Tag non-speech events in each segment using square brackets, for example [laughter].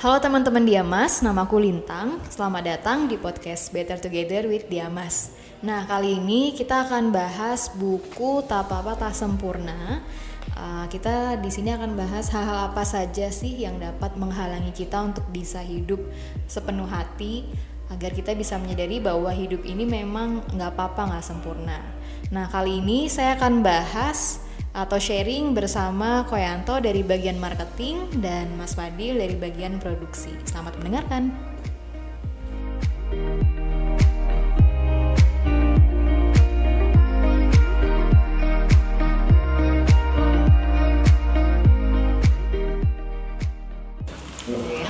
Halo teman-teman Diamas, namaku Lintang. Selamat datang di podcast Better Together with Diamas. Nah, kali ini kita akan bahas buku Tak Apa Tak Sempurna. Uh, kita di sini akan bahas hal-hal apa saja sih yang dapat menghalangi kita untuk bisa hidup sepenuh hati agar kita bisa menyadari bahwa hidup ini memang nggak apa-apa nggak sempurna. Nah, kali ini saya akan bahas atau sharing bersama Koyanto dari bagian marketing dan Mas Fadil dari bagian produksi. Selamat mendengarkan.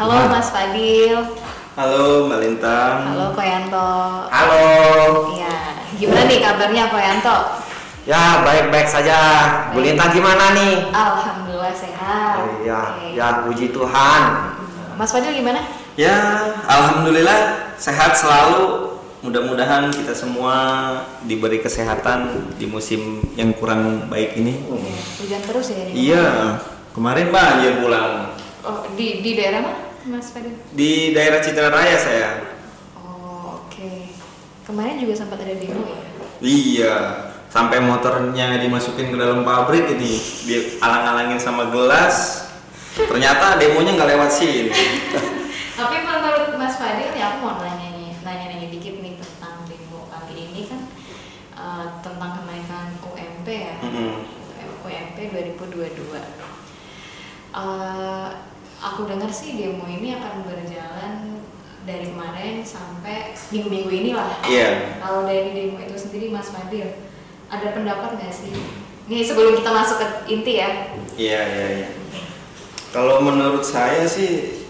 Halo Mas Fadil. Halo Mbak Lintang. Halo Koyanto. Halo. Iya, gimana nih kabarnya Koyanto? Ya baik-baik saja. Bu Lintang gimana nih? Alhamdulillah sehat. Iya, Oke. ya puji Tuhan. Mas Fadil gimana? Ya, alhamdulillah sehat selalu. Mudah-mudahan kita semua diberi kesehatan di musim yang kurang baik ini. Iya, Hujan terus ya ini. Iya, kemarin banjir pulang Oh, di di daerah mana, Mas Fadil? di daerah Citra Raya saya. Oh, oke. Kemarin juga sempat ada demo ya? Iya, sampai motornya dimasukin ke dalam pabrik ini, dialang-alangin sama gelas. Ternyata demonya nggak lewat sini. Tapi menurut Mas Fadil ya aku mau nanya nih, nanya-nanya dikit nih tentang demo pagi ini kan eh, tentang kenaikan UMP ya. Mm-mm. UMP 2022. Eh, aku dengar sih demo ini akan berjalan dari kemarin sampai minggu-minggu inilah. Iya. Kalau dari demo itu sendiri Mas Fadil, ada pendapat nggak sih? Nih sebelum kita masuk ke inti ya. Iya iya iya. Kalau menurut saya sih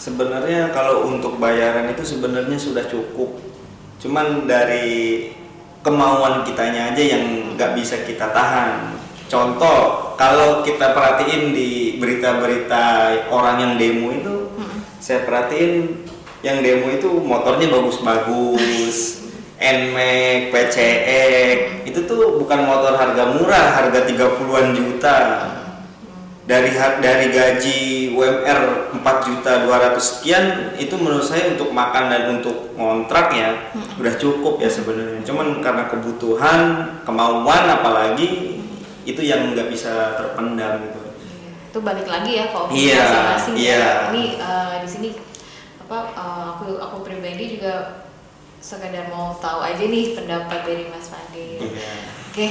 sebenarnya kalau untuk bayaran itu sebenarnya sudah cukup. Cuman dari kemauan kitanya aja yang nggak bisa kita tahan. Contoh, kalau kita perhatiin di berita-berita orang yang demo itu, saya perhatiin yang demo itu motornya bagus-bagus, NMAX, PCX, itu tuh bukan motor harga murah, harga 30-an juta. Dari dari gaji UMR 4 juta 200 sekian itu menurut saya untuk makan dan untuk ngontrak ya udah cukup ya sebenarnya. Cuman karena kebutuhan, kemauan apalagi itu yang nggak bisa terpendam gitu. Itu balik lagi ya opini Iya, masing-masing. ya. iya. Ini eh, di sini apa eh, aku aku pribadi juga sekadar mau tahu aja nih pendapat dari Mas Fadil. Iya. Oke,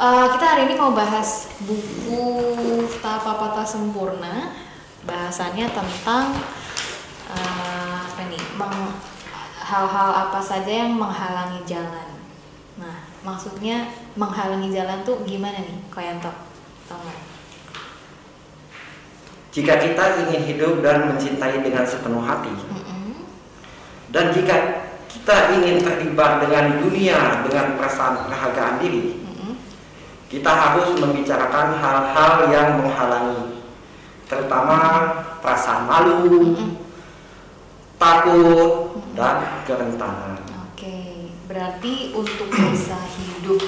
eh, kita hari ini mau bahas buku Tak Apa Tak Sempurna. Bahasannya tentang eh, apa nih? hal-hal apa saja yang menghalangi jalan. Nah, maksudnya menghalangi jalan tuh gimana nih, Koyanto? Tahu nggak? Jika kita ingin hidup dan mencintai dengan sepenuh hati, Mm-mm. dan jika kita ingin terlibat dengan dunia dengan perasaan kehargaan diri, Mm-mm. kita harus membicarakan hal-hal yang menghalangi, terutama perasaan malu, Mm-mm. takut, dan kerentanan. Oke, berarti untuk bisa hidup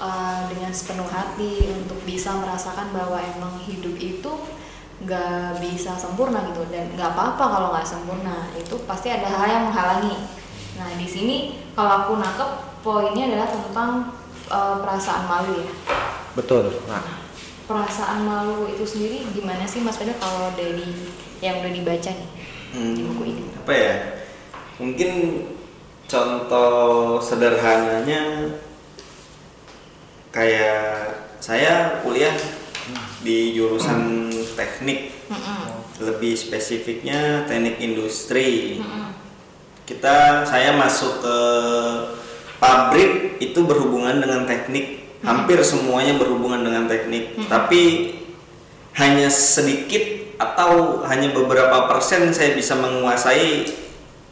uh, dengan sepenuh hati, untuk bisa merasakan bahwa emang hidup itu nggak bisa sempurna gitu dan nggak apa-apa kalau nggak sempurna itu pasti ada hal yang menghalangi. Di sini kalau aku nangkep poinnya adalah tentang uh, perasaan malu ya. Betul. Nah, Perasaan malu itu sendiri gimana sih Mas Pedro kalau dari yang udah dibaca nih di buku ini? apa ya mungkin contoh sederhananya kayak saya kuliah di jurusan teknik lebih spesifiknya teknik industri. Kita saya masuk ke pabrik itu berhubungan dengan teknik. Hampir semuanya berhubungan dengan teknik. Tapi hanya sedikit atau hanya beberapa persen saya bisa menguasai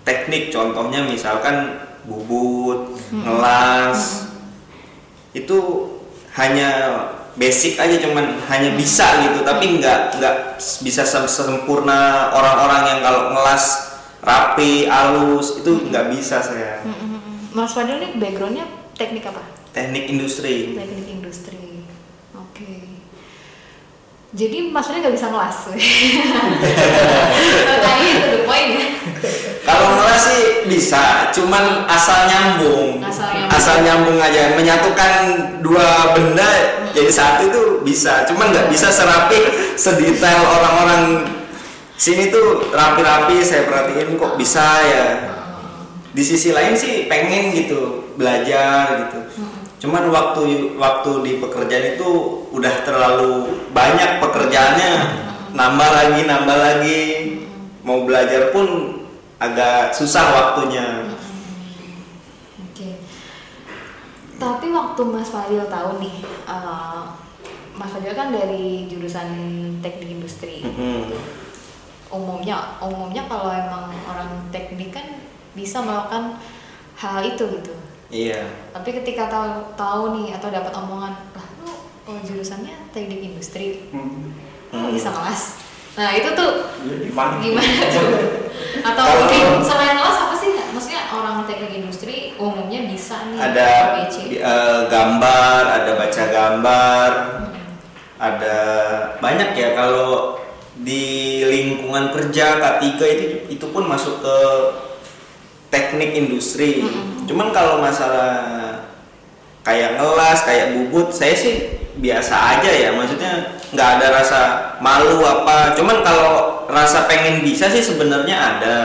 teknik. Contohnya misalkan bubut ngelas. Itu hanya basic aja cuman hanya bisa gitu. Tapi nggak nggak bisa sem- sempurna orang-orang yang kalau ngelas rapi halus itu nggak bisa saya Mm-mm. Mas Fadil nih backgroundnya teknik apa? teknik industri Teknik industri. Oke. Jadi Mas Fadil nggak bisa ngelas. [laughs] Tadi itu the point ya. Kalau ngelas sih bisa, cuman asal nyambung. Asal nyambung. Asal nyambung aja, menyatukan dua benda jadi satu itu bisa. Cuman nggak bisa serapi, sedetail orang-orang sini tuh rapi-rapi. Saya perhatiin kok bisa ya. Di sisi lain sih pengen gitu belajar gitu. Cuman waktu waktu di pekerjaan itu udah terlalu banyak pekerjaannya, nambah lagi, nambah lagi. Mau belajar pun agak susah waktunya. Oke. Tapi waktu Mas Fadil tahu nih, eh, Mas Fadil kan dari jurusan teknik industri. Mhm. Umumnya, umumnya kalau emang orang teknik kan bisa melakukan hal itu gitu. Iya. Tapi ketika tahu tahu nih atau dapat omongan, lah lu oh, jurusannya teknik industri, Hmm. Hmm. bisa kelas. Nah itu tuh Ya, gimana? gimana [laughs] tuh? Atau Kalau- mungkin selain kelas apa sih? Maksudnya orang teknik industri umumnya bisa nih Ada ABC. eh, gambar, ada baca gambar, ada banyak ya kalau di lingkungan kerja K3 itu itu pun masuk ke teknik industri. Cuman kalau masalah kayak ngelas, kayak bubut, saya sih biasa aja ya. Maksudnya nggak ada rasa malu apa. Cuman kalau rasa pengen bisa sih sebenarnya ada.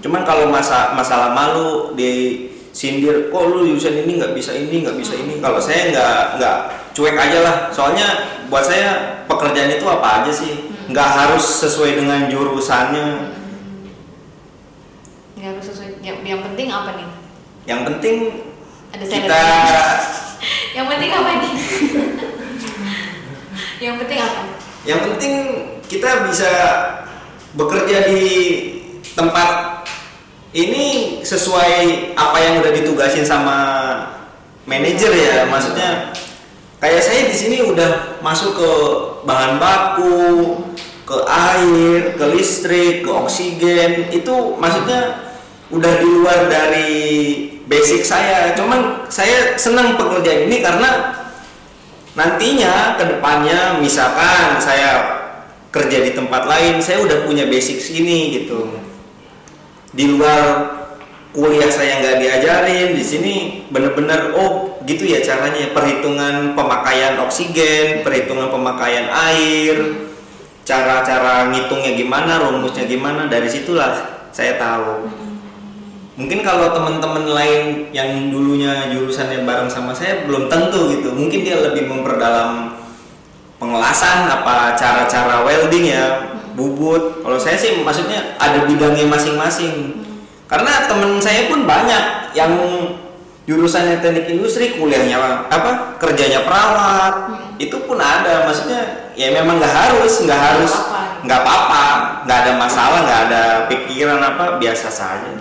Cuman kalau masa masalah malu di sindir, kok lu jurusan ini nggak bisa ini, nggak bisa ini. Kalau saya nggak nggak cuek aja lah. Soalnya buat saya pekerjaan itu apa aja sih, nggak harus sesuai dengan jurusannya. Nggak harus sesuai. Yang, yang penting apa nih? Yang penting Ada kita [laughs] yang penting apa nih? [laughs] yang penting apa? yang penting kita bisa bekerja di tempat ini sesuai apa yang udah ditugasin sama manajer ya maksudnya kayak saya di sini udah masuk ke bahan baku ke air ke listrik ke oksigen itu maksudnya udah di luar dari basic saya. Cuman saya senang pekerjaan ini karena nantinya ke depannya misalkan saya kerja di tempat lain saya udah punya basic ini gitu. Di luar kuliah saya nggak diajarin di sini bener-bener oh gitu ya caranya. Perhitungan pemakaian oksigen perhitungan pemakaian air cara-cara ngitungnya gimana rumusnya gimana dari situlah saya tahu. Mungkin kalau teman-teman lain yang dulunya jurusannya bareng sama saya belum tentu gitu. Mungkin dia lebih memperdalam pengelasan apa cara-cara welding ya bubut. Kalau saya sih maksudnya ada bidangnya masing-masing. Karena temen saya pun banyak yang jurusannya teknik industri kuliahnya apa? Kerjanya perawat. Itu pun ada maksudnya ya memang nggak harus nggak harus nggak apa-apa. Nggak ada masalah nggak ada pikiran apa biasa saja.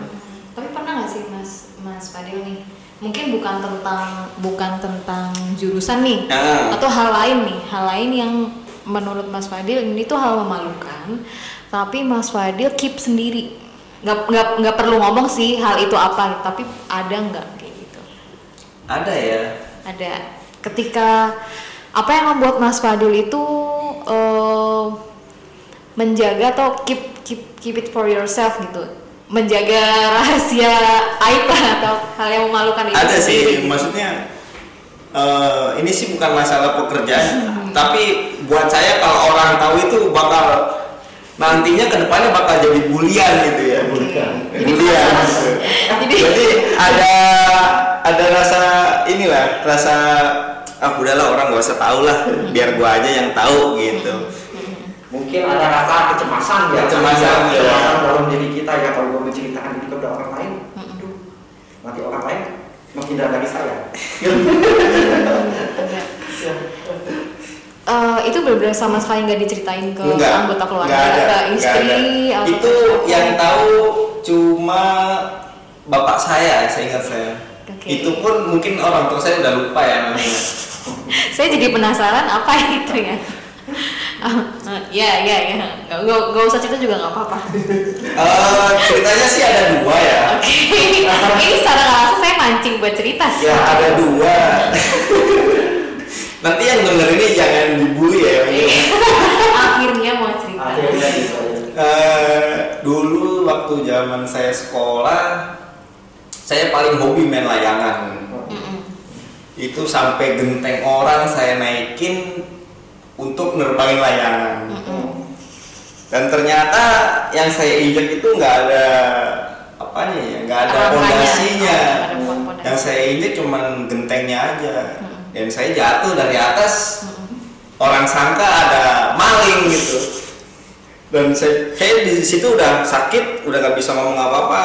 Tapi pernah nggak sih Mas Mas Fadil nih? Mungkin bukan tentang bukan tentang jurusan nih, Nah. atau hal lain nih, hal lain yang menurut Mas Fadil ini tuh hal memalukan, tapi Mas Fadil keep sendiri, nggak nggak nggak perlu ngomong sih hal itu apa, tapi ada nggak? Ada ya? Ada. Ketika apa yang membuat Mas Fadil itu eh, menjaga atau keep keep keep it for yourself gitu, menjaga [laughs] rahasia aib lah atau hal yang memalukan itu ada sendiri. sih maksudnya eh, ini sih bukan masalah pekerjaan. Tapi buat saya kalau orang tahu itu bakal nantinya ke depannya bakal jadi bulian gitu ya. Bulian. bulian. [laughs] Jadi jadi ada ada rasa inilah rasa ah udahlah orang gak usah tahu lah biar gua aja yang tahu gitu Mungkin ada rasa kecemasan ya. Kecemasan, ya. Kecemasan dalam diri kita ya kalau gue menceritakan itu kepada orang lain. Aduh, nanti orang lain menghindar dari saya. [laughs] Eh, itu benar-benar sama sekali nggak diceritain ke Enggak, anggota keluarga, ada, ke istri, ada. atau itu yang tahu cuma bapak saya saya ingat saya Oke. itu pun mungkin orang tua saya udah lupa ya namanya [laughs] Saya jadi penasaran apa [laughs] itu ya. Ah, [laughs] ya, ya, ya. Nggak, nggak, usah cerita juga nggak apa-apa. Eh, ceritanya sih ada dua ya Oke. Ini secara nggak langsung saya mancing buat cerita sih. ya ada dua nanti yang denger ini jangan dibully ya Iya. Ya, udah gitu. Eh, dulu waktu zaman saya sekolah, saya paling hobi main layangan. Itu sampai genteng orang saya naikin untuk nerbangin layangan. Dan ternyata yang saya injek itu nggak ada apanya ya, nggak ada pondasinya. Oh, nggak. Yang saya injek cuman gentengnya aja. Dan saya jatuh dari atas, orang sangka ada maling gitu. Dan saya, saya di situ udah sakit, udah gak bisa ngomong apa-apa.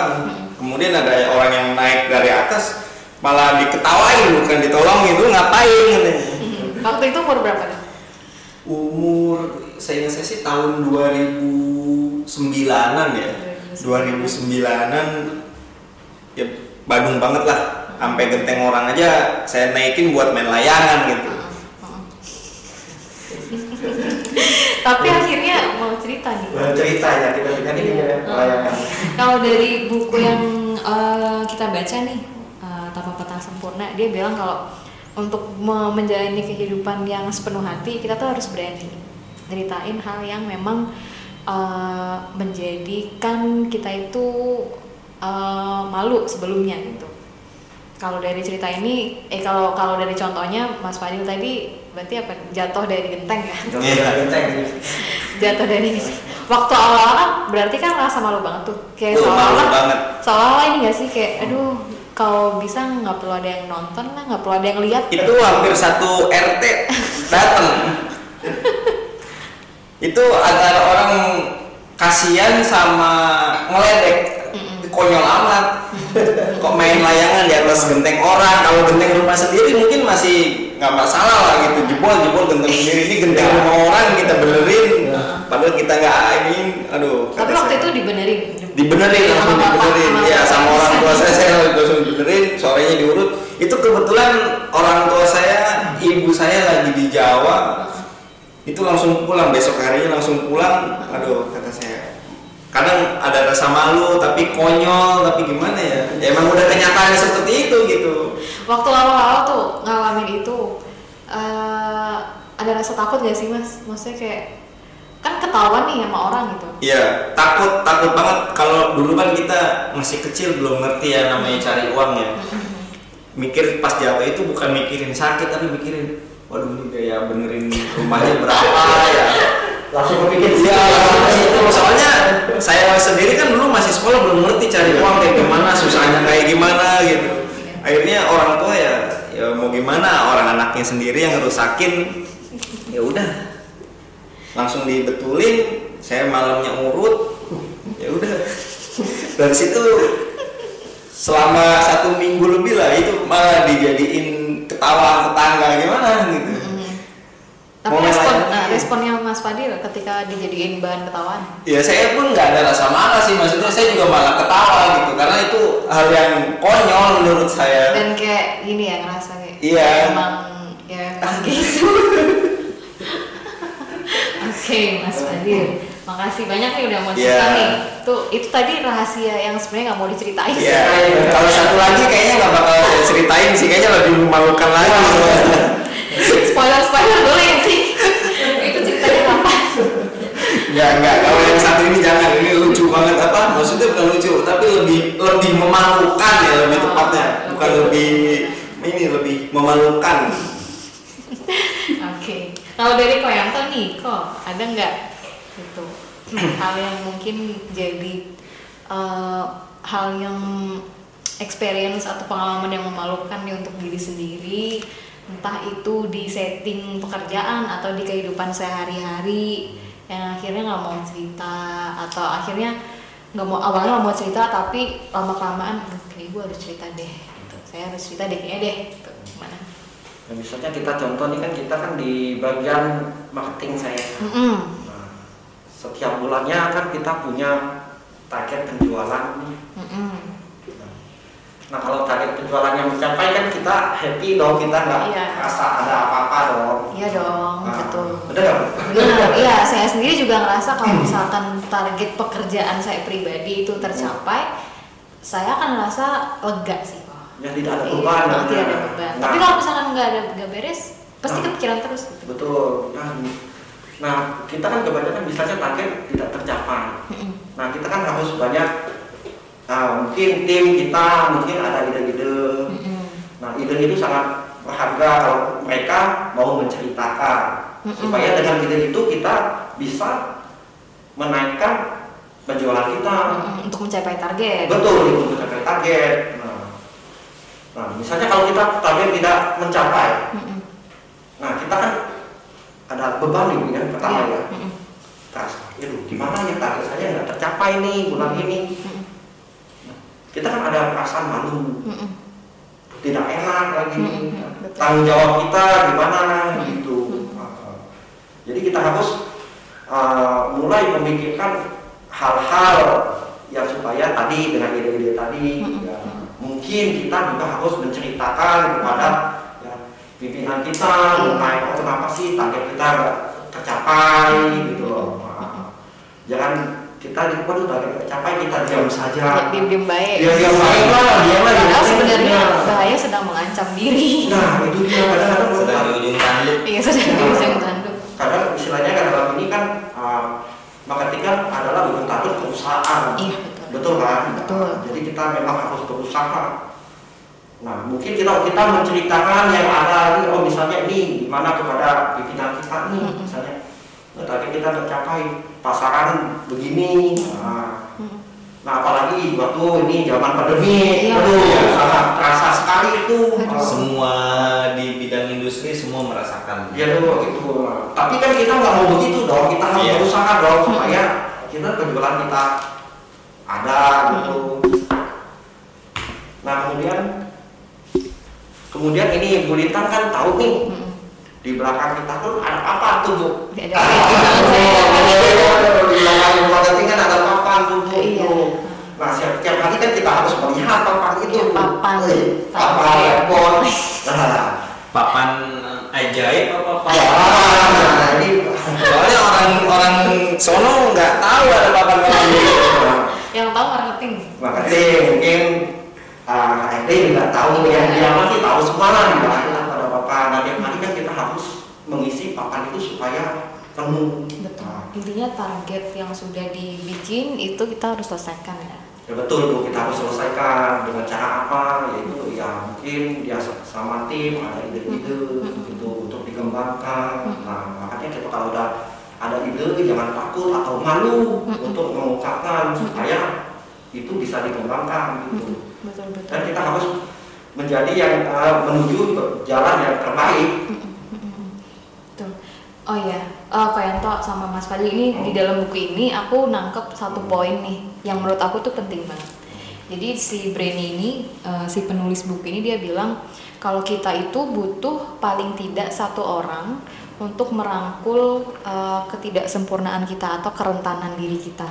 Kemudian ada orang yang naik dari atas, malah diketawain bukan ditolongin, lu ngapain? [laughs] Waktu itu umur berapa nih? umur saya ingat saya sih tahun 2009-an ya 2009-an ya Bandung banget lah sampai genteng orang aja saya naikin buat main layangan gitu [laughs] Tapi cerita nih. Nah, cerita ya kita ini ya layangan. [laughs] Kalau dari buku yang eh, kita baca nih, eh, Tapa Peta Sempurna, dia bilang kalau untuk me- menjalani kehidupan yang sepenuh hati, kita tuh harus berani ceritain hal yang memang eh, menjadikan kita itu eh, malu sebelumnya gitu. Kalau dari cerita ini, eh kalau kalau dari contohnya Mas Fadil tadi berarti apa jatuh dari genteng ya? Iya. Genteng. jatuh dari waktu awal-awal kan berarti kan rasa malu banget tuh kayak Tuh, malu seolah-olah banget. seolah-olah ini gak sih kayak aduh kalau bisa nggak perlu ada yang nonton lah nggak perlu ada yang lihat itu hampir satu RT datang itu antara orang kasihan sama ngeledek Mm-mm. konyol amat kok main layangan di atas genteng orang. Kalau genteng rumah sendiri mungkin masih nggak masalah lah gitu. Jebol jebol genteng sendiri. Ini genteng Ya. rumah orang kita benerin. Ya. padahal kita nggak ini aduh. Tapi waktu saya. itu dibenerin? dibenerin langsung dibenerin. sama ya sama orang tua saya saya langsung dibenerin. Sorenya diurut. Itu kebetulan orang tua saya ibu saya lagi di Jawa. Itu langsung pulang. Besok harinya langsung pulang. Aduh kata saya kadang ada rasa malu tapi konyol tapi gimana ya? Ya emang udah kenyataannya seperti itu gitu. Waktu awal-awal tuh ngalamin itu eh, ada rasa takut gak sih mas? Maksudnya kayak kan ketahuan nih sama orang gitu. Iya, takut takut banget. Kalau dulu kan kita masih kecil belum ngerti ya namanya cari uang ya. Mikir pas jatuh itu bukan mikirin sakit tapi mikirin waduh ini biaya benerin rumahnya berapa ya. Langsung kepikir Iya, itu soalnya saya sendiri kan dulu masih sekolah belum ngerti cari uang kayak gimana, susahnya kayak gimana gitu. Akhirnya orang tua ya ya mau gimana orang anaknya sendiri yang ngerusakin. Ya udah. Langsung dibetulin saya malamnya urut. Ya udah. Dari situ selama satu minggu lebih lah itu malah dijadiin ketawa tetangga gimana gitu. Tapi Mau respon nah, responnya Mas Fadil ketika dijadiin bahan ketawaan ya saya pun nggak ada rasa marah sih. Maksudnya saya juga malah ketawa gitu. Karena itu hal yang konyol menurut saya. Dan kayak gini ya ngerasa kayak Iya. emang ya emang gitu. [laughs] Oke Mas Fadil. Makasih banyak nih udah mau cerita Iya. nih. Tuh itu tadi rahasia yang sebenarnya nggak mau diceritain sih. ya kalau satu lagi kayaknya nggak bakal ceritain sih. Kayaknya lebih memalukan lagi [laughs] spoiler spoiler boleh ya sih itu ceritanya apa Nggak, nggak. Kalau yang satu ini jangan. Ini lucu banget apa? Maksudnya bukan lucu, tapi lebih lebih memalukan ya lebih tepatnya. Bukan lebih ini lebih memalukan. oke kalau dari Koyanto nih kok ada nggak gitu [clears throat] hal yang mungkin jadi eh, hal yang experience atau pengalaman yang memalukan nih untuk diri sendiri entah itu di setting pekerjaan atau di kehidupan sehari-hari yang akhirnya nggak mau cerita atau akhirnya nggak mau awalnya nggak mau cerita tapi lama kelamaan kayak gue harus cerita deh gitu. saya harus cerita deh kayaknya deh gitu. gimana Nah, misalnya kita contoh nih kan kita kan di bagian marketing saya. Mm-mm. Nah, setiap bulannya kan kita punya target penjualan. Nah kalau target penjualannya mencapai kan kita happy dong, kita nggak Iya. rasa ada apa-apa dong. Iya dong, Nah, betul. Benar, iya. Saya sendiri juga ngerasa kalau misalkan target pekerjaan saya pribadi itu tercapai, saya akan ngerasa lega sih. Ya tidak ada Iya, beban. tidak namanya. ada beban. Nah, Tapi kalau misalkan nggak ada nggak beres, pasti Nah. kepikiran terus. Gitu. betul. Nah, Nah, kita kan kebanyakan misalnya target tidak tercapai. Nah, kita kan harus banyak ah, mungkin tim kita mungkin ada ide-ide. Mm-mm. Nah, ide itu sangat berharga kalau mereka mau menceritakan supaya dengan ide itu kita bisa menaikkan penjualan kita. Untuk mencapai target. Betul itu mencapai target. Nah, nah, misalnya kalau kita target tidak mencapai, nah kita kan ada beban nih ya pertama Iya. ya. Mm-mm. Terus, aduh gimana ya target saya nggak tercapai nih bulan ini. Kita kan ada perasaan malu, Mm-mm. tidak enak lagi. Mm-mm. Betul. Tanggung jawab kita gimana gitu. Nah, Jadi kita harus uh, mulai memikirkan hal-hal yang supaya tadi dengan ide-ide tadi Mm-mm. ya, mungkin kita juga harus menceritakan kepada ya, pimpinan kita mengenai oh, kenapa sih target kita tercapai gitu loh. Nah, jangan kita di waduh target nggak tercapai kita diam saja. Diam-diam baik. Diam diam baik lah, diam lah. Padahal diam. sebenarnya bahaya sedang mengancam diri. Nah itu dia kadang-kadang sedang di ujung tanduk Iya, sedang di ujung tanduk. kadang istilahnya kan dalam ini kan uh, marketing adalah ujung tanduk perusahaan. Iya, betul. Betul kan? Betul. Jadi kita memang harus berusaha. Nah, mungkin kita kita menceritakan yang ada ini, oh misalnya ini gimana kepada pimpinan kita nih, misalnya, tadi kita tercapai pasaran begini. Nah, Mm-mm. nah, apalagi waktu ini zaman pandemi, Iya. aduh, Iya. sangat terasa sekali itu. Aduh. Uh, semua di bidang industri semua merasakan Ya dong itu. Tapi kan kita nggak mau begitu dong. Kita harus Iya. berusaha dong supaya kita penjualan kita ada gitu. Nah kemudian kemudian ini Bu Lintang kan tahu nih Mm-mm. Di belakang kita tuh ada apa tuh Bu? Ada apa ya? Di belakang. Oh, belakang kan ada papan tuh Bu. Iya. tuh. Nah setiap, setiap hari kan kita harus melihat papan itu. Iya, papan. Eh, Papan Papan. repot. Nah, papan ajaib apa papan ya, nah, ini soalnya orang orang sono nggak tahu ada papan papan gitu Yang tahu marketing. marketing mungkin uh, HRD juga tahu yang dia masih tahu semua lah di belakang pada tiap hari kan kita harus mengisi papan itu supaya penuh Betul. Nah, Intinya target yang sudah dibikin itu kita harus selesaikan ya. ya betul tuh kita harus selesaikan dengan cara apa yaitu ya mungkin dia sama tim ada ide-ide gitu untuk dikembangkan. Nah makanya kita kalau udah ada ide jangan takut atau malu untuk mengungkapkan supaya itu bisa dikembangkan gitu. Betul betul. dan kita harus menjadi yang uh, menuju jalan yang terbaik. Oh ya, eh Kak Yanto sama Mas Fadli ini di dalam buku ini aku nangkep satu poin nih yang menurut aku tuh penting banget. Jadi si Brainy ini, eh, si penulis buku ini dia bilang kalau kita itu butuh paling tidak satu orang untuk merangkul eh, ketidaksempurnaan kita atau kerentanan diri kita.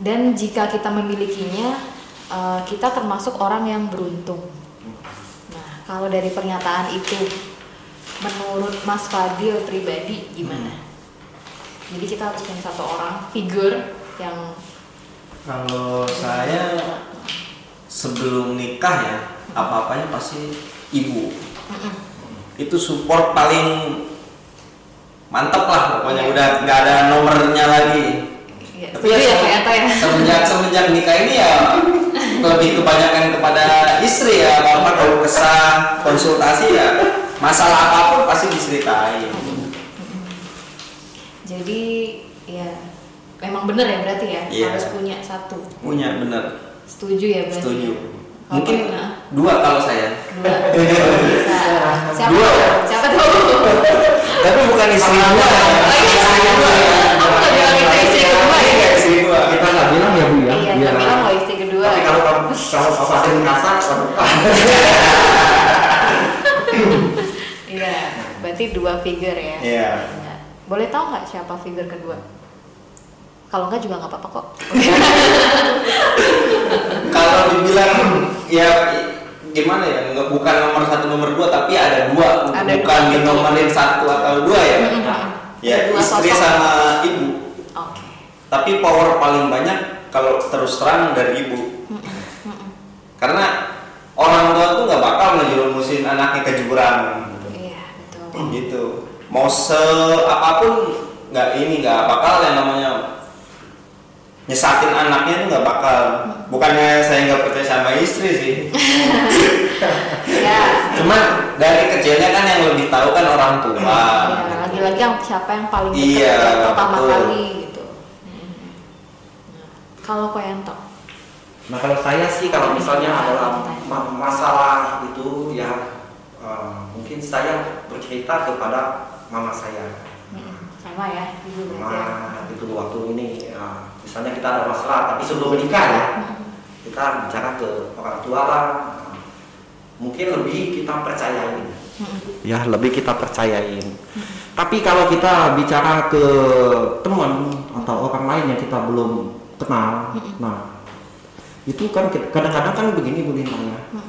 Dan jika kita memilikinya, eh, kita termasuk orang yang beruntung. Nah, kalau dari pernyataan itu, menurut Mas Fadil pribadi gimana? Jadi kita harus punya satu orang figur yang kalau saya sebelum nikah ya apa apanya pasti ibu Mm-mm. itu support paling mantep lah pokoknya udah nggak ada nomornya lagi ya, Tapi ya se- Kak Yanto ya. semenjak semenjak nikah ini ya lebih kebanyakan kepada istri ya apa kalau kesah konsultasi ya masalah apa pun pasti diceritain Jadi ya memang benar ya berarti ya Iya. harus punya satu. punya bener Setuju ya berarti. setuju mungkin Kak Ina? dua kalau saya Dua. Bisa. Siapa Dua. tahu? Siapa tahu? tapi bukan istri dua ya Oh iya, istri dua ya Aku nggak bilang kita istri kedua ya. Iya, istri dua Kita nggak bilang ya bu ya. Iya, Biar- nggak bilang loh istri kedua. Tapi kalau kalau kalau Pak Fadil merasa, Iya, berarti dua figure ya. Iya. Ya. Boleh tahu nggak siapa figure kedua? Kalau nggak juga nggak apa-apa kok. kalau dibilang ya gimana ya nggak bukan nomor satu nomor dua tapi ada dua Ada bukan dua, nomorin satu atau dua ya ya Dua istri sosok. sama ibu Oke. tapi power paling banyak kalau terus terang dari ibu karena orang tua tuh nggak bakal ngejerumusin anaknya ke jurang Iya betul. gitu. Mau se apa pun nggak ini nggak bakal yang namanya nyesatin anaknya itu nggak bakal. Bukannya saya nggak percaya sama istri sih. Ya cuman dari kecilnya kan yang lebih tahu kan orang tua. Ya, lagi-lagi yang siapa yang paling Iya, yang pertama betul. kali gitu. Hmm. Kalau Koyanto Nah kalau saya sih kalau misalnya adalah ma- masalah itu ya eh, mungkin saya bercerita kepada mama saya. Hmm, sama ya ibu berarti ya. Mama itu waktu ini ya, misalnya kita ada masalah tapi sebelum menikah ya Hmm. kita bicara ke orang tua lah. Nah, Mungkin lebih kita percayain. Hmm. Ya lebih kita percayain. Tapi kalau kita bicara ke teman atau orang lain yang kita belum kenal, nah itu kan kita- kadang-kadang kan begini Bu Lina ya. Hmm.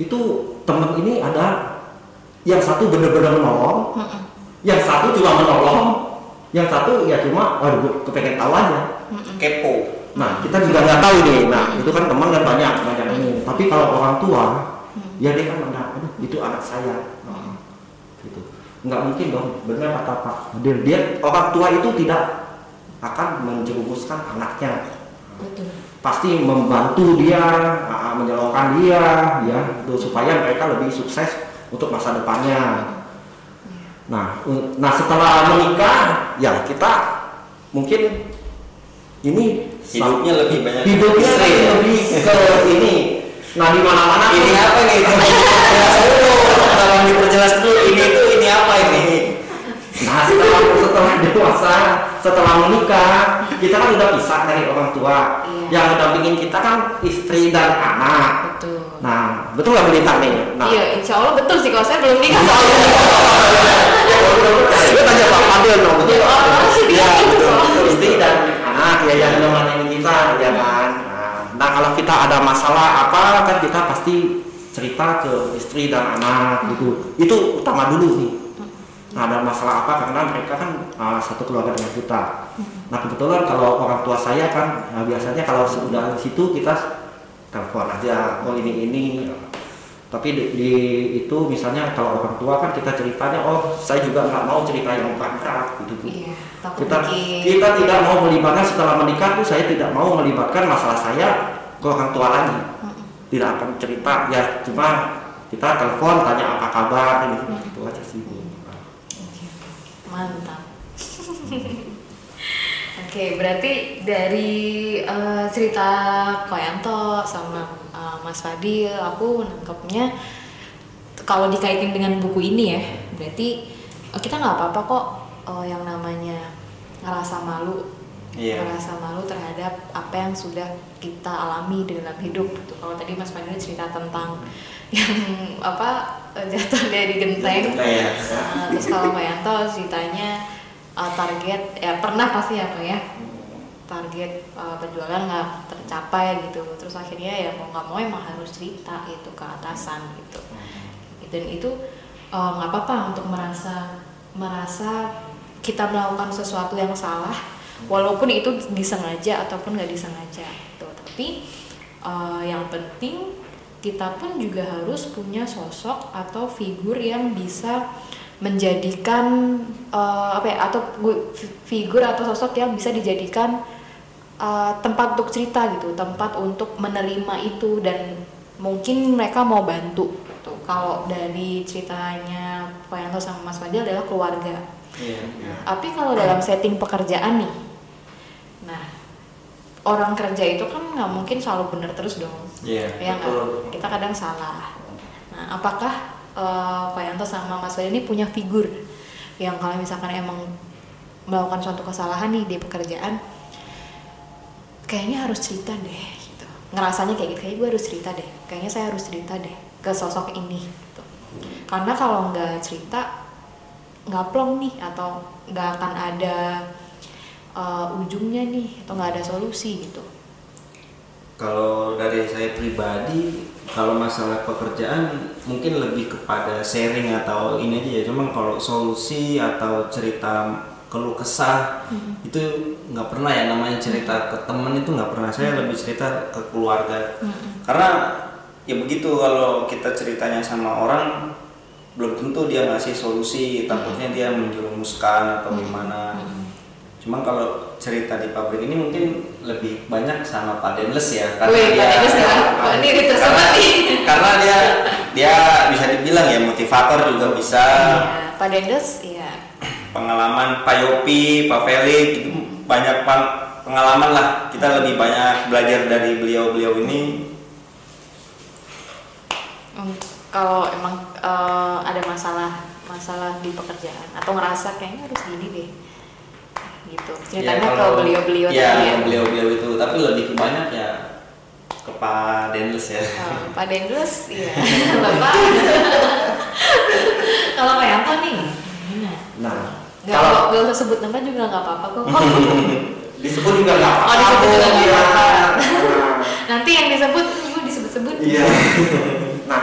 Itu teman ini ada yang satu benar-benar menolong, Hmm. yang satu cuma menolong, yang satu ya cuma waduh kepengen tahu aja. Hmm. kepo Nah kita juga nggak tahu nih. Nah itu kan teman kan banyak banyak ini. Tapi kalau orang tua, ya dia kan mendak, aduh itu anak saya. Nah, gitu. Nggak mungkin dong. Benar kata Pak. Dia orang tua itu tidak akan menjerumuskan anaknya. betul Pasti membantu dia, ah, menyalurkan dia, ya, itu supaya mereka lebih sukses untuk masa depannya. Nah, nah setelah menikah, ya kita mungkin ini hidupnya lebih banyak hidupnya istri ya. lebih ke ini nah di mana mana ini apa nih [laughs] tolong diperjelas dulu ini tuh ini apa ini nah setelah setelah dewasa setelah menikah kita kan udah pisah dari orang tua. Iya. yang mendampingin kita kan istri dan anak. Betul. Nah betul nggak melintang nih? Nah. Iya insya Allah betul sih kalau saya belum nikah soalnya ya belum percaya gue tanya Pak Fadil dong. Betul? Oh, iya, ya betul. Betul. istri dan anak ya yang nemenin kita ya kan? Nah, nah kalau kita ada masalah apa kan kita pasti cerita ke istri dan anak gitu. Itu utama dulu nih nah ada masalah apa? Karena mereka kan uh, satu keluarga dengan kita. Nah kebetulan kalau orang tua saya kan nah, biasanya kalau sudah di situ kita telepon aja oh ini ini. Tapi di, di itu misalnya kalau orang tua kan kita ceritanya oh saya juga nggak mau cerita yang berat gitu Bu. iya kita bikin kita tidak mau melibatkan setelah menikah tuh saya tidak mau melibatkan masalah saya ke orang tua lagi. Tidak akan cerita ya cuma kita telepon tanya apa kabar ini. Gitu. Mantap. [laughs] Oke, berarti dari eh, cerita Koyanto sama eh, Mas Fadil, aku nangkepnya kalau dikaitin dengan buku ini ya, berarti eh, kita nggak apa-apa kok eh, yang namanya ngerasa malu, Iya. ngerasa malu terhadap apa yang sudah kita alami dalam hidup. Gitu. Kalau tadi Mas Fadil cerita tentang yang [laughs] apa eh, jatuh dari genteng, Iya. Nah, terus kalau Pak Yanto ceritanya uh, target ya pernah pasti ya Pak ya. Target uh, penjualan nggak tercapai gitu. Terus akhirnya ya mau nggak mau emang harus cerita itu ke atasan gitu. Dan itu uh, nggak apa-apa untuk merasa merasa kita melakukan sesuatu yang salah walaupun itu disengaja ataupun nggak disengaja gitu. Tapi uh, yang penting kita pun juga harus punya sosok atau figur yang bisa menjadikan uh, apa ya atau gu- fi- figur atau sosok yang bisa dijadikan uh, tempat untuk cerita gitu tempat untuk menerima itu dan mungkin mereka mau bantu gitu. kalau dari ceritanya Pak Yanto sama Mas Fadil adalah keluarga Iya. tapi kalau dalam setting pekerjaan nih, nah orang kerja itu kan nggak mungkin selalu benar terus dong, Iya. ya nggak? betul. Kita kadang salah. Nah, apakah eh, Pak Yanto sama Mas Wadi ini punya figur yang kalau misalkan emang melakukan suatu kesalahan nih di pekerjaan, kayaknya harus cerita deh, gitu. Ngerasanya kayak gitu, kayak gue harus cerita deh. Kayaknya saya harus cerita deh ke sosok ini. Gitu. Karena kalau nggak cerita, nggak plong nih atau nggak akan ada uh, ujungnya nih atau nggak ada solusi gitu. Kalau dari saya pribadi, kalau masalah pekerjaan mungkin lebih kepada sharing atau ini aja ya. Cuman kalau solusi atau cerita keluh kesah itu nggak pernah ya. Namanya cerita ke temen itu nggak pernah. Saya lebih cerita ke keluarga. Karena ya begitu kalau kita ceritanya sama orang belum tentu dia ngasih solusi. Takutnya dia menjerumuskan atau gimana cuman kalau cerita di pabrik ini mungkin lebih banyak sama Pak Denles ya karena Wih, dia Pak Denles ya. Ini nih. karena dia dia bisa dibilang ya motivator juga bisa Iya, Pak Dendes, iya. pengalaman Pak Yopi, Pak Felix itu banyak pengalaman lah kita lebih banyak belajar dari beliau-beliau ini Hmm, kalau emang eh, ada masalah masalah di pekerjaan atau ngerasa kayaknya harus gini deh gitu. Ceritanya Ya, ke kalau- beliau-beliau ya, tadi ya? ke beliau-beliau itu. Tapi lebih ke banyak ya ke Pak Denles ya. Oh, [laughs] Pak Dendus iya. [laughs] Bapak? [laughs] Kalau Pak Yanto nih? Nah, nggak kalau nggak usah sebut nama juga nggak apa-apa kok. Disebut juga nggak apa-apa. Oh, disebut juga nggak apa-apa. Nah, nanti yang disebut ibu disebut-sebut. Iya. Nah,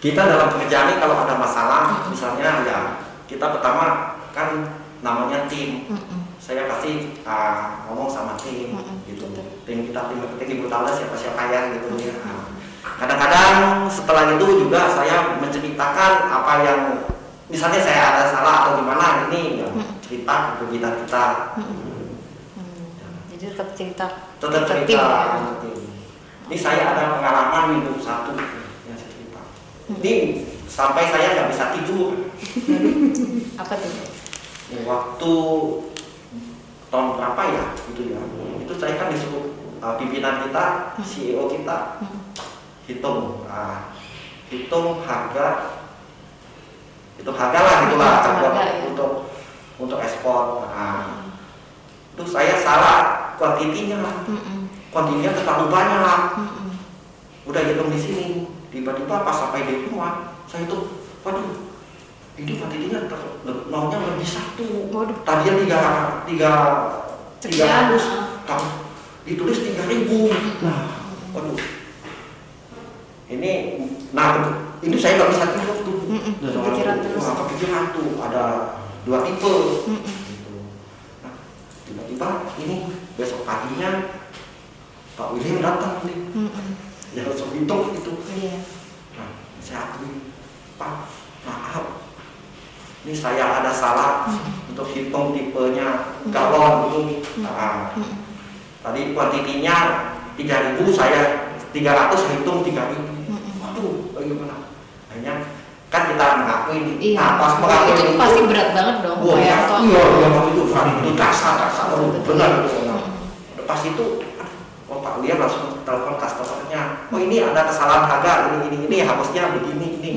kita dalam pekerjaan ini kalau ada masalah, misalnya ya kita pertama kan namanya tim. Mm-mm. Saya pasti ah, ngomong sama tim, Mm-mm, gitu. betul. Tim kita tim tim ibu tahu lah siapa siapa ya gitu ya. Nah, Kadang-kadang setelah itu juga saya menceritakan apa yang misalnya saya ada salah atau gimana ini ya, cerita ke kita kita. Hmm, jadi tetap cerita tetap cerita tim ya. Ini saya ada pengalaman minggu satu yang saya cerita. Ini sampai saya nggak bisa tidur. [laughs] apa tuh waktu tahun berapa ya itu ya? Itu saya kan disuruh uh, pimpinan kita, CEO kita Hmm. hitung, ah, hitung harga, hitung harga lah gitulah Hitung harga, ya. untuk untuk ekspor. Nah, itu saya salah kuantitinya lah, kuantitinya terlalu banyak lah. Udah hitung di sini tiba-tiba pas sampai di rumah saya tuh waduh ini kuantitinya ter- le- nolnya lebih satu Waduh. tadinya tiga tiga tiga ratus kamu ditulis tiga ribu nah waduh ini nah ini saya nggak bisa tidur tuh Mm-mm, Nah, kepikiran terus. kepikiran tuh ada dua tipe Mm-mm. gitu. Nah, tiba-tiba ini besok paginya Pak William datang nih Mm-mm. ya langsung hitung itu Iya. nah saya akui pak maaf ini saya ada salah untuk hitung tipenya galon ini nah, Mm-mm. tadi kuantitinya 3000 saya 300 saya hitung 3000 Mm-mm. waduh bagaimana akhirnya kan kita mengakui Iya. nah pas mengakui itu pasti berat banget dong Wah, kayak iya, iya, iya, waktu itu itu kasar, kasar, betul. benar Mm-mm. Pas itu, oh Pak William langsung telepon customernya, oh ini ada kesalahan harga, ini, ini, ini, harusnya begini, ini.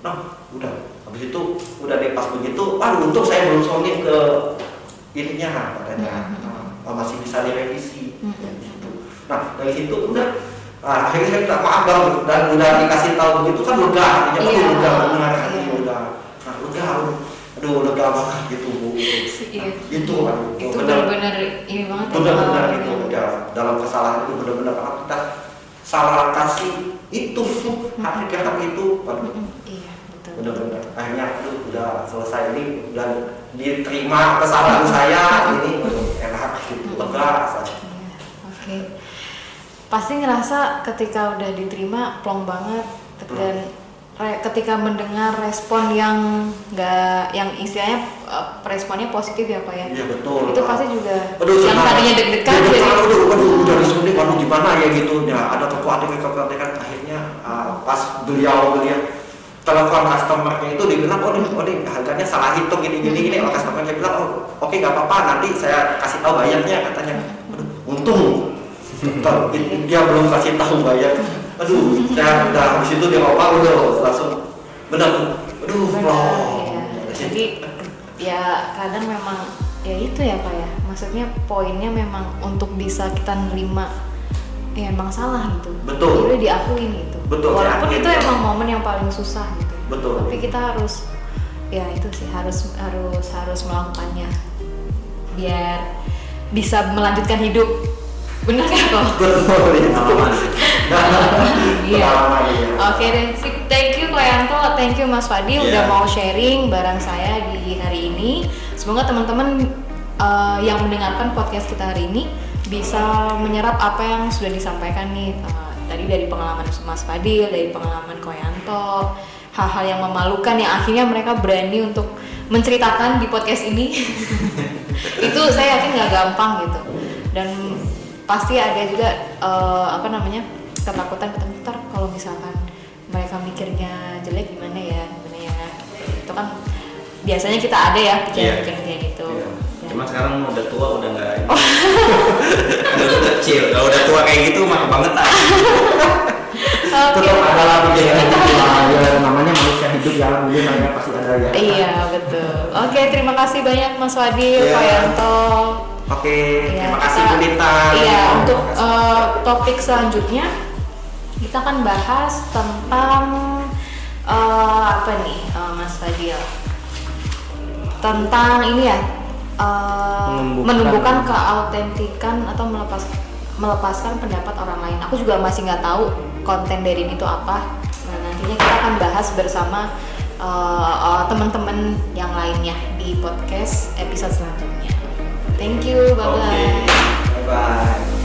Nah, udah, habis itu, udah deh pas begitu, aduh untung saya belum sounding ke ininya katanya, Mm-mm. nah, masih bisa direvisi. Ya, gitu. Nah, dari situ udah, nah, akhirnya saya minta maaf bang, dan udah dikasih tahu begitu kan lega, artinya Iya. oh, lega benar, Iya. artinya udah, nah udah, aduh lega banget gitu bu. Iya. Itu kan, itu benar benar-benar ini banget ya, benar-benar gitu yang- ya dalam kesalahan itu benar-benar kita salah kasih itu harga itu waduh Mm-mm. iya betul benar-benar akhirnya aduh udah selesai ini dan diterima kesalahan saya ini enak gitu. Lega saja Iya, Oke. Pasti ngerasa ketika udah diterima plong banget. Dan re- ketika mendengar respon yang nggak yang istilahnya eh, responnya positif ya pak ya. iya betul. Itu pasti juga Aduh, yang tadinya deg-degan Deg-degan, jadi aduh, aduh, udah disuntik, waduh gimana ya gitu. Ya, ada kekhawatiran, kekhawatiran. Akhirnya uh, pas beliau beliau telepon customernya itu dibilang, oh ini, oh ini harganya salah hitung gini gini gini. Oh customernya bilang, oh oke nggak apa-apa, nanti saya kasih tahu bayarnya katanya. Aduh, untung dia belum kasih tahu bayar. Aduh, saya udah habis itu dia ngomong udah langsung benar. Aduh, Benar, ya. Jadi ya kadang memang ya itu ya pak ya. Maksudnya poinnya memang untuk bisa kita nerima ya emang salah gitu. Betul. Jadi diakuin gitu. Betul, Walaupun saya itu akui. emang momen yang paling susah gitu. Betul. Tapi kita harus ya itu sih harus harus harus melakukannya biar bisa melanjutkan hidup. Bener kan kok? Betul, itu. pengalaman [laughs] Iya. Iya. Oke deh, thank you Yanto, thank you Mas Fadil Iya. udah mau sharing bareng saya di hari ini. Semoga teman-teman uh, yang mendengarkan podcast kita hari ini bisa menyerap apa yang sudah disampaikan nih. Uh, tadi dari pengalaman Mas Fadil, dari pengalaman Koyanto. hal-hal yang memalukan yang akhirnya mereka berani untuk menceritakan di podcast ini. [laughs] Itu saya yakin nggak gampang gitu. Dan pasti ada juga uh, apa namanya ketakutan ketakutan kalau misalkan mereka mikirnya jelek gimana ya gimana ya? Itu kan biasanya kita ada ya pikiran-pikiran kayak gitu Iya. Cuma sekarang udah tua udah nggak [laughs] udah kecil. Kalau udah tua kayak gitu mah kebangetan. [laughs] Oke. tetap ada lah lah ya namanya manusia hidup ya mungkin namanya pasti ada ya Iya betul. Oke terima kasih banyak Mas Wadil, Iya. Pak Yanto. oke Ya, terima kasih Bu Lintang Iya Terima untuk eh, topik selanjutnya kita akan bahas tentang eh, apa nih eh, Mas Fadil? Tentang ini ya eh, Menumbuhkan. menumbuhkan keautentikan atau melepas melepaskan pendapat orang lain. Aku juga masih nggak tahu konten dari ini tuh apa. Nah nantinya kita akan bahas bersama eh, eh, teman-teman yang lainnya di podcast episode selanjutnya. Thank you, bye bye. Oke. bye bye